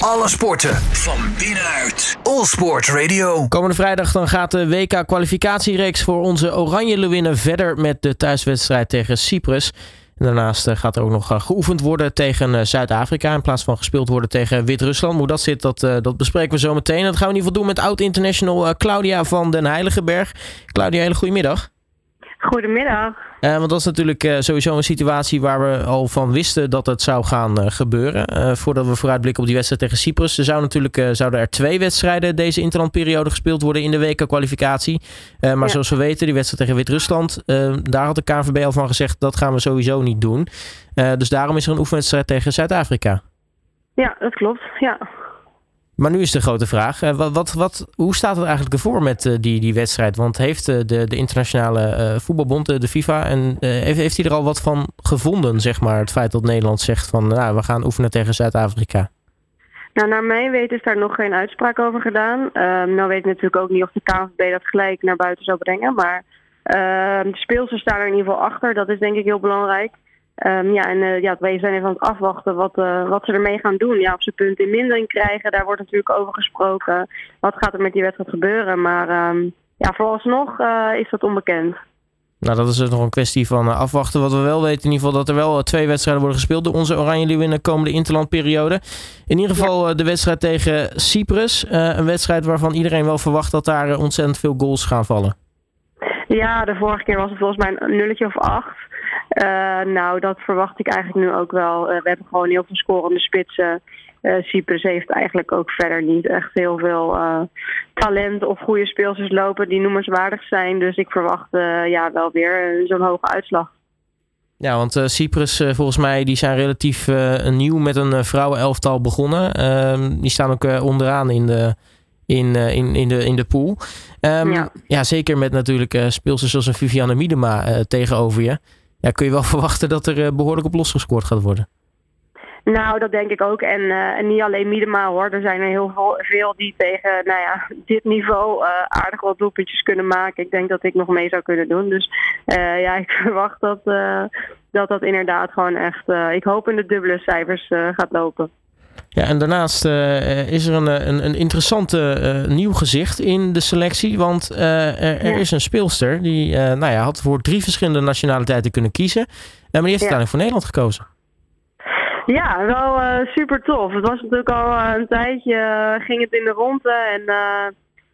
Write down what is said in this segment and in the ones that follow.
Alle sporten van binnenuit. All Sport Radio. Komende vrijdag dan gaat de WK-kwalificatiereeks voor onze Oranje Leeuwinnen verder met de thuiswedstrijd tegen Cyprus. Daarnaast eh, gaat er ook nog eh, geoefend worden tegen eh, Zuid-Afrika in plaats van gespeeld worden tegen Wit-Rusland. Hoe dat zit, dat, dat bespreken we zo meteen. Dat gaan we in ieder geval doen met oud-international Claudia van den Heiligenberg. Claudia, hele goedemiddag. Goedemiddag. Uh, want dat is natuurlijk uh, sowieso een situatie waar we al van wisten dat het zou gaan uh, gebeuren. voordat we vooruitblikken op die wedstrijd tegen Cyprus. Er zou natuurlijk, zouden er twee wedstrijden deze interlandperiode gespeeld worden in de WK-kwalificatie. maar ja. zoals we weten, die wedstrijd tegen Wit-Rusland, daar had de KNVB al van gezegd dat gaan we sowieso niet doen. dus daarom is er een oefenwedstrijd tegen Zuid-Afrika. Ja, dat klopt. Ja. Maar nu is de grote vraag, uh, wat, wat, hoe staat het eigenlijk ervoor met uh, die, die wedstrijd? Want heeft uh, de, de internationale voetbalbond, de FIFA, en, heeft, heeft hij er al wat van gevonden, zeg maar? Het feit dat Nederland zegt van, nou, we gaan oefenen tegen Zuid-Afrika. Nou, naar mijn weten is daar nog geen uitspraak over gedaan. Ehm, nou weet ik natuurlijk ook niet of de KNVB dat gelijk naar buiten zou brengen. Maar ehm, de speelsters staan er in ieder geval achter. Dat is denk ik heel belangrijk. Um, ja, en uh, ja, wij zijn even aan het afwachten wat, uh, wat ze ermee gaan doen. Ja, of ze punten in mindering krijgen, daar wordt natuurlijk over gesproken. Wat gaat er met die wedstrijd gebeuren? Maar um, ja, vooralsnog uh, is dat onbekend. Nou, dat is dus nog een kwestie van afwachten. Wat we wel weten in ieder geval dat er wel twee wedstrijden worden gespeeld door onze Oranje Leeuwen in de komende interlandperiode. In ieder geval ja. de wedstrijd tegen Cyprus. een wedstrijd waarvan iedereen wel verwacht dat daar ontzettend veel goals gaan vallen. Ja, de vorige keer was het volgens mij een nulletje of acht. Uh, nou, dat verwacht ik eigenlijk nu ook wel. Uh, we hebben gewoon heel veel scorende spitsen. Uh, Cyprus heeft eigenlijk ook verder niet echt heel veel talent of goede speelsters lopen die noemenswaardig zijn. Dus ik verwacht ja, wel weer zo'n hoge uitslag. Ja, want Cyprus volgens mij die zijn relatief nieuw met een vrouwenelftal begonnen. Ehm, die staan ook onderaan in de, in, in, in, de, in de pool. Um, ja. ja. zeker met natuurlijk speelsters zoals een Viviane Miedema tegenover je ja, kun je wel verwachten dat er eh, behoorlijk op losgescoord gaat worden. Nou, dat denk ik ook. En, uh, en niet alleen Miedema hoor. Er zijn er heel veel, die tegen nou ja, dit niveau uh, aardig wat doelpuntjes kunnen maken. Ik denk dat ik nog mee zou kunnen doen. Dus ja, ik verwacht dat, dat dat inderdaad gewoon echt... ik hoop in de dubbele cijfers gaat lopen. Ja, en daarnaast uh, is er een, een, een interessante uh, nieuw gezicht in de selectie. Want uh, er, er, is een speelster die nou ja, had voor drie verschillende nationaliteiten kunnen kiezen. maar die heeft uiteindelijk voor Nederland gekozen. Ja, wel super tof. Het was natuurlijk al een tijdje, ging het in de ronde. En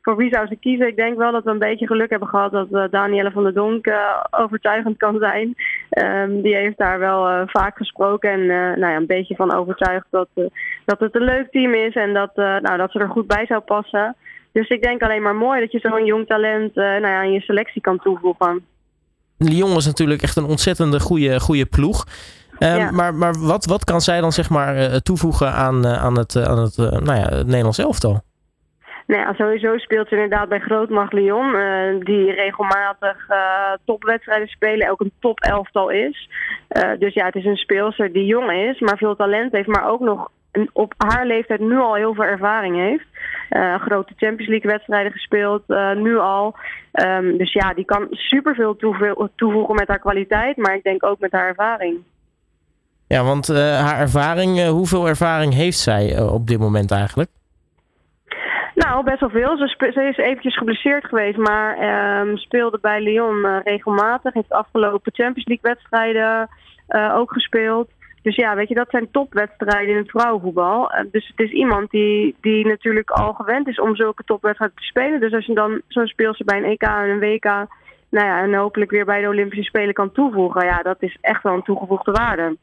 voor wie zou ze kiezen? Ik denk wel dat we een beetje geluk hebben gehad dat Danielle van der Donk overtuigend kan zijn. Um, die heeft daar wel uh, vaak gesproken en nou ja, een beetje van overtuigd dat, dat het een leuk team is en dat, nou, dat ze er goed bij zou passen. Dus ik denk alleen maar mooi dat je zo'n jong talent nou ja, aan je selectie kan toevoegen. Lyon is natuurlijk echt een ontzettende goede, goede ploeg. Um, ja. Maar, maar wat, wat kan zij dan zeg maar toevoegen aan, aan het, aan het, nou ja, het Nederlands elftal? Nou ja, sowieso speelt ze inderdaad bij Grootmacht Lyon, uh, die regelmatig uh, topwedstrijden spelen, ook een top elftal is. Uh, dus ja, het is een speelster die jong is, maar veel talent heeft, maar ook nog op haar leeftijd nu al heel veel ervaring heeft. grote Champions League wedstrijden gespeeld, nu al. Um, dus ja, die kan superveel toevoegen met haar kwaliteit, maar ik denk ook met haar ervaring. Ja, want haar ervaring, hoeveel ervaring heeft zij op dit moment eigenlijk? Nou, best wel veel. Ze, is eventjes geblesseerd geweest, maar um, speelde bij Lyon uh, regelmatig. Heeft afgelopen Champions League wedstrijden uh, ook gespeeld. Dus ja, weet je, dat zijn topwedstrijden in het vrouwenvoetbal. Uh, dus het is iemand die, die natuurlijk al gewend is om zulke topwedstrijden te spelen. Dus als je dan zo'n speelster bij een EK en een WK, nou ja, en hopelijk weer bij de Olympische Spelen kan toevoegen, ja, dat is echt wel een toegevoegde waarde.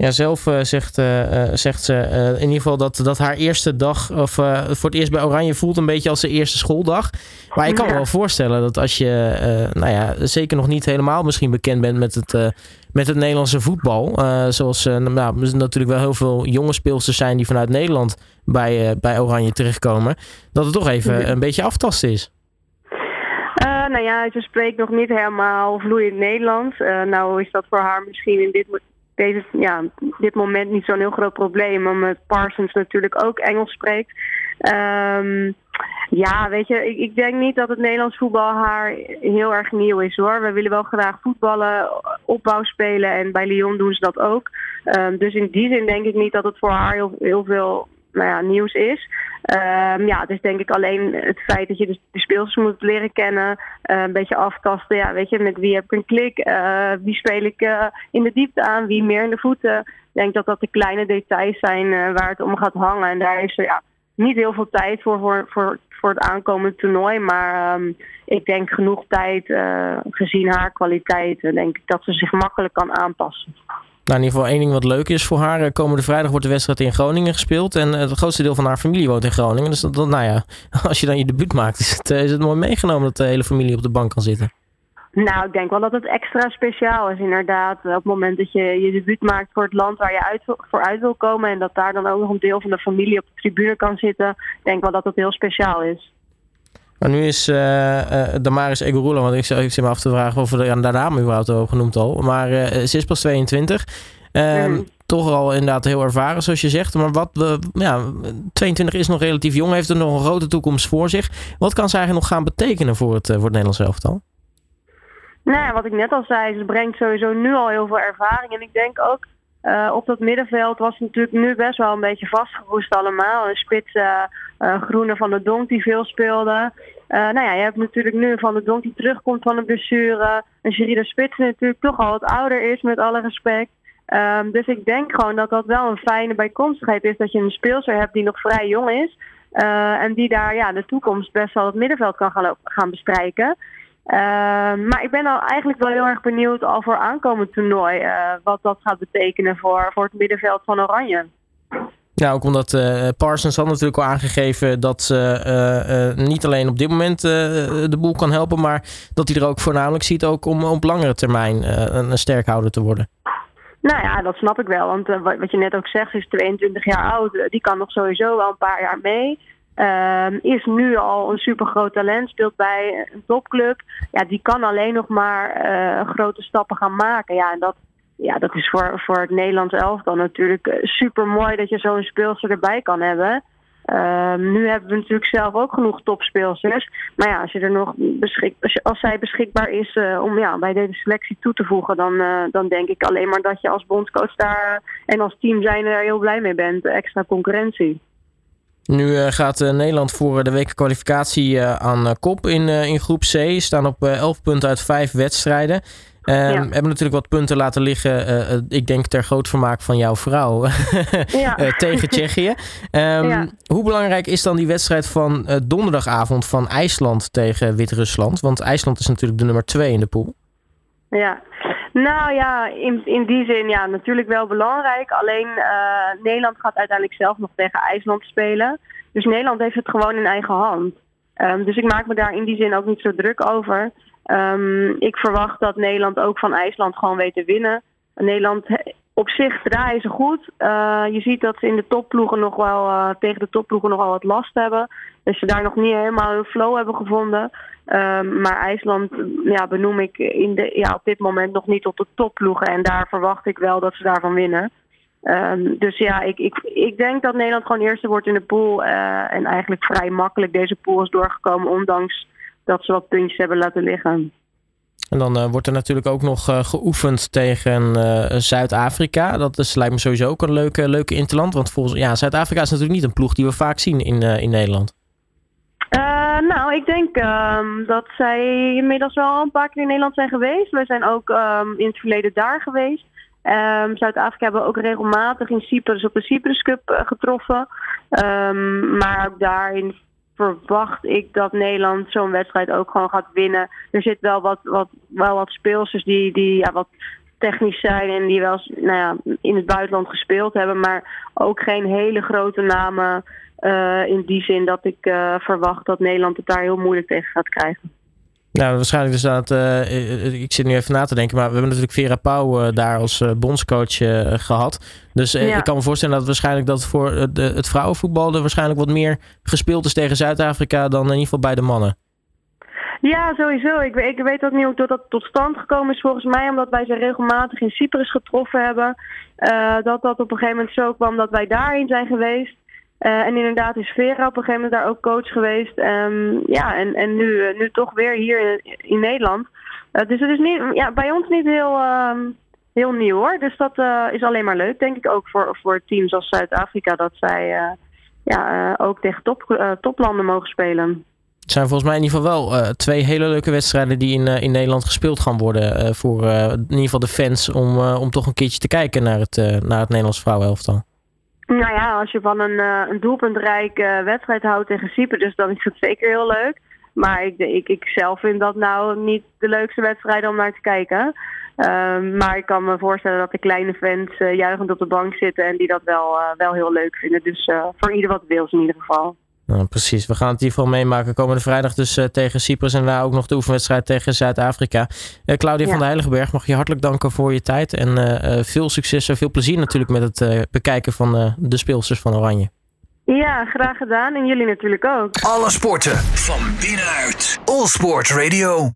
Ja, zelf uh, zegt, uh, zegt ze in ieder geval dat, dat haar eerste dag, of voor het eerst bij Oranje voelt een beetje als de eerste schooldag. Maar ik kan me wel voorstellen dat als je, nou ja, zeker nog niet helemaal misschien bekend bent met het, met het Nederlandse voetbal. zoals nou, natuurlijk wel heel veel jonge speelsters zijn die vanuit Nederland bij, bij Oranje terechtkomen. Dat het toch even een beetje aftasten is. nou ja, ze spreekt nog niet helemaal vloeiend Nederlands. nou is dat voor haar misschien in dit deze, ja, dit moment niet zo'n heel groot probleem. Omdat Parsons natuurlijk ook Engels spreekt. Um, ja, weet je, ik, ik, denk niet dat het Nederlands voetbal haar heel erg nieuw is hoor. We willen wel graag voetballen, opbouw spelen en bij Lyon doen ze dat ook. Um, dus in die zin denk ik niet dat het voor haar heel, heel veel nou ja, nieuws is. Um, ja, dus denk ik alleen het feit dat je dus de speelsters moet leren kennen, uh, een beetje aftasten. Ja, weet je, met wie heb ik een klik, uh, wie speel ik uh, in de diepte aan, wie meer in de voeten. Ik denk dat dat de kleine details zijn waar het om gaat hangen. En daar is er ja, niet heel veel tijd voor, voor, voor, voor het aankomende toernooi. Maar um, ik denk genoeg tijd, gezien haar kwaliteit, denk ik dat ze zich makkelijk kan aanpassen. Nou, in ieder geval één ding wat leuk is voor haar. Eh, komende vrijdag wordt de wedstrijd in Groningen gespeeld. En eh, het grootste deel van haar familie woont in Groningen. Dus dat, nou ja, als je dan je debuut maakt, is het, eh, is het mooi meegenomen dat de hele familie op de bank kan zitten. Nou, ik denk wel dat het extra speciaal is inderdaad. Op het moment dat je je debuut maakt voor het land waar je uit, voor uit wil komen... en dat daar dan ook nog een deel van de familie op de tribune kan zitten... denk wel dat het heel speciaal is. Maar nu is uh, uh, Damaris Egorula, want ik, ik zit me af te vragen of we de, de naam überhaupt al genoemd al. Maar uh, ze is pas 22. Mm. Toch al inderdaad heel ervaren, zoals je zegt. Maar wat we, ja, 22 is nog relatief jong, heeft er nog een grote toekomst voor zich. Wat kan ze eigenlijk nog gaan betekenen voor het, voor het Nederlands elftal? Nou wat ik net al zei, ze brengt sowieso nu al heel veel ervaring. En ik denk ook uh, op dat middenveld was natuurlijk nu best wel een beetje vastgeroest allemaal. Een spits uh, uh, Groene van de Donk die veel speelde. nou ja, je hebt natuurlijk nu Van de Donk die terugkomt van de blessure. Een Gerida Spits die natuurlijk toch al wat ouder is, met alle respect. Um, dus ik denk gewoon dat dat wel een fijne bijkomstigheid is. Dat je een speelster hebt die nog vrij jong is. en die daar ja, de toekomst best wel het middenveld kan gaan, gaan bestrijken. Uh, maar ik ben al eigenlijk wel heel erg benieuwd al voor aankomend toernooi. Uh, wat dat gaat betekenen voor, voor het middenveld van Oranje. Ja, ook omdat uh, Parsons had natuurlijk al aangegeven dat ze niet alleen op dit moment de boel kan helpen, maar dat hij er ook voornamelijk ziet ook om op langere termijn een sterkhouder te worden. Nou ja, dat snap ik wel. Want wat je net ook zegt, is 22 jaar oud. Die kan nog sowieso wel een paar jaar mee. Um, is nu al een super groot talent, speelt bij een topclub. Ja, die kan alleen nog maar uh, grote stappen gaan maken. Ja, en dat, ja, dat is voor, voor het Nederlands elftal natuurlijk eh, super mooi dat je zo'n speelster erbij kan hebben. Um, nu hebben we natuurlijk zelf ook genoeg topspeelsters. Maar ja, als, je er nog beschik als, zij beschikbaar is uh, om ja, bij deze selectie toe te voegen, dan, dan denk ik alleen maar dat je als bondscoach daar en als team zijn er heel blij mee bent. Extra concurrentie. Nu uh, gaat uh, Nederland voor de weken kwalificatie uh, aan kop in, in groep C. Staan op 11 punten uit 5 wedstrijden. Um, ja. Hebben natuurlijk wat punten laten liggen. ik denk ter groot vermaak van jouw vrouw. ja. tegen Tsjechië. Um, ja. Hoe belangrijk is dan die wedstrijd van donderdagavond van IJsland tegen Wit-Rusland? Want IJsland is natuurlijk de nummer 2 in de pool. Ja, nou ja, in, in die zin ja, natuurlijk wel belangrijk. Alleen uh, Nederland gaat uiteindelijk zelf nog tegen IJsland spelen. Dus Nederland heeft het gewoon in eigen hand. Um, dus ik maak me daar in die zin ook niet zo druk over. Um, ik verwacht dat Nederland ook van IJsland gewoon weet te winnen. Nederland op zich draaien ze goed. Uh, je ziet dat ze in de topploegen nog wel uh, tegen de topploegen nogal wat last hebben. Dus ze daar nog niet helemaal hun flow hebben gevonden. Um, maar IJsland ja, benoem ik in de, ja, op dit moment nog niet op de topploegen. En daar verwacht ik wel dat ze daarvan winnen. Um, dus ja, ik, ik, ik denk dat Nederland gewoon eerste wordt in de pool. Uh, en eigenlijk vrij makkelijk deze pool is doorgekomen. Ondanks dat ze wat puntjes hebben laten liggen. En dan uh, wordt er natuurlijk ook nog uh, geoefend tegen uh, Zuid-Afrika. Dat is, lijkt me sowieso ook een leuke, leuke interland. Want volgens ja, Zuid-Afrika is natuurlijk niet een ploeg die we vaak zien in, in Nederland. nou, ik denk um, dat zij inmiddels wel een paar keer in Nederland zijn geweest. We zijn ook um, in het verleden daar geweest. Um, Zuid-Afrika hebben we ook regelmatig in Cyprus op de Cyprus Cup getroffen. maar ook daarin verwacht ik dat Nederland zo'n wedstrijd ook gewoon gaat winnen. Er zit wel wat, wat, wel wat speelsters die, die ja, wat technisch zijn en die wel nou ja, in het buitenland gespeeld hebben, maar ook geen hele grote namen. Uh, in die zin dat ik uh, verwacht dat Nederland het daar heel moeilijk tegen gaat krijgen. Nou, waarschijnlijk dus dat. Uh, ik zit nu even na te denken, maar we hebben natuurlijk Vera Pauw uh, daar als uh, bondscoach gehad. Dus ja. ik kan me voorstellen dat waarschijnlijk dat voor de, het vrouwenvoetbal er waarschijnlijk wat meer gespeeld is tegen Zuid-Afrika dan in ieder geval bij de mannen. Ja, sowieso. Ik, ik weet ook niet hoe dat tot stand gekomen is volgens mij, omdat wij ze regelmatig in Cyprus getroffen hebben. dat dat op een gegeven moment zo kwam dat wij daarin zijn geweest. Uh, en inderdaad is Vera op een gegeven moment daar ook coach geweest. Um, ja, en, en nu, uh, nu toch weer hier in, Nederland. Uh, dus het is niet, ja, bij ons niet heel, um, heel nieuw hoor. Dus dat is alleen maar leuk, denk ik ook voor, voor teams als Zuid-Afrika. Dat zij ja, ook tegen top, toplanden mogen spelen. Het zijn volgens mij in ieder geval wel twee hele leuke wedstrijden die in, in Nederland gespeeld gaan worden. voor in ieder geval de fans om, om toch een keertje te kijken naar het, naar het Nederlands vrouwenelftal. Nou ja, als je van een, een doelpuntrijke wedstrijd houdt tegen Cyprus, dan is het zeker heel leuk. Maar ik, ik, ik zelf vind dat nou niet de leukste wedstrijden om naar te kijken. Ehm, maar ik kan me voorstellen dat de kleine fans uh, juichend op de bank zitten en die dat wel, wel heel leuk vinden. Dus voor ieder wat wil in ieder geval. Nou, precies, we gaan het in ieder geval meemaken. Komende vrijdag dus tegen Cyprus en daarna ook nog de oefenwedstrijd tegen Zuid-Afrika. Claudia van der Heiligenberg, mag je hartelijk danken voor je tijd. En veel succes en veel plezier natuurlijk met het bekijken van de speelsters van Oranje. Ja, graag gedaan. En jullie natuurlijk ook. Alle sporten van binnenuit. All Sport Radio.